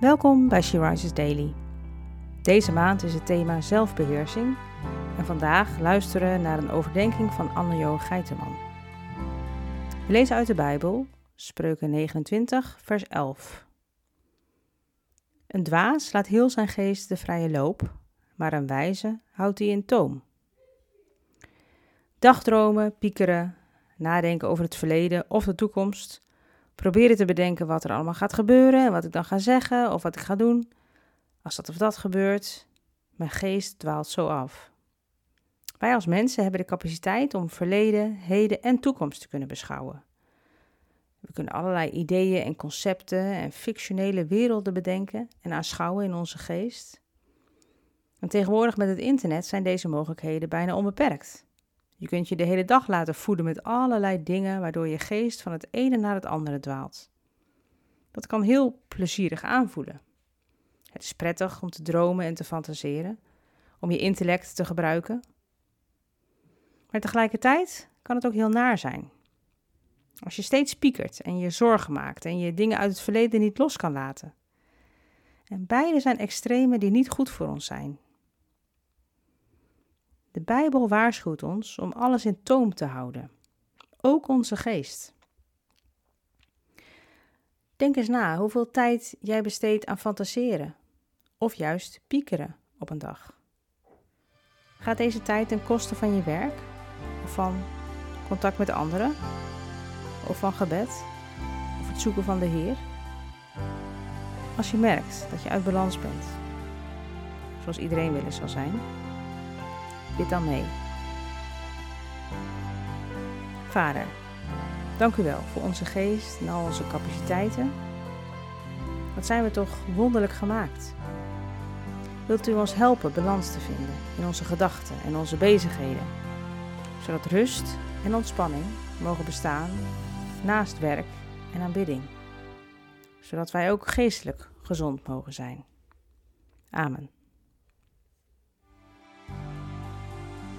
Welkom bij She Rises Daily. Deze maand is het thema zelfbeheersing en vandaag luisteren naar een overdenking van Anne-Jo Geiteman. We lezen uit de Bijbel, Spreuken 29, vers 11. Een dwaas laat heel zijn geest de vrije loop, maar een wijze houdt die in toom. Dagdromen, piekeren, nadenken over het verleden of de toekomst proberen te bedenken wat er allemaal gaat gebeuren en wat ik dan ga zeggen of wat ik ga doen. Als dat of dat gebeurt, mijn geest dwaalt zo af. Wij als mensen hebben de capaciteit om verleden, heden en toekomst te kunnen beschouwen. We kunnen allerlei ideeën en concepten en fictionele werelden bedenken en aanschouwen in onze geest. En tegenwoordig met het internet zijn deze mogelijkheden bijna onbeperkt. Je kunt je de hele dag laten voeden met allerlei dingen waardoor je geest van het ene naar het andere dwaalt. Dat kan heel plezierig aanvoelen. Het is prettig om te dromen en te fantaseren, om je intellect te gebruiken. Maar tegelijkertijd kan het ook heel naar zijn. Als je steeds piekert en je zorgen maakt en je dingen uit het verleden niet los kan laten. En beide zijn extremen die niet goed voor ons zijn. De Bijbel waarschuwt ons om alles in toom te houden, ook onze geest. Denk eens na hoeveel tijd jij besteedt aan fantaseren of juist piekeren op een dag. Gaat deze tijd ten koste van je werk of van contact met anderen of van gebed of het zoeken van de Heer? Als je merkt dat je uit balans bent, zoals iedereen willen zal zijn, Bid dan mee. Vader, dank u wel voor onze geest en al onze capaciteiten. Wat zijn we toch wonderlijk gemaakt? Wilt u ons helpen balans te vinden in onze gedachten en onze bezigheden, zodat rust en ontspanning mogen bestaan naast werk en aanbidding, zodat wij ook geestelijk gezond mogen zijn. Amen.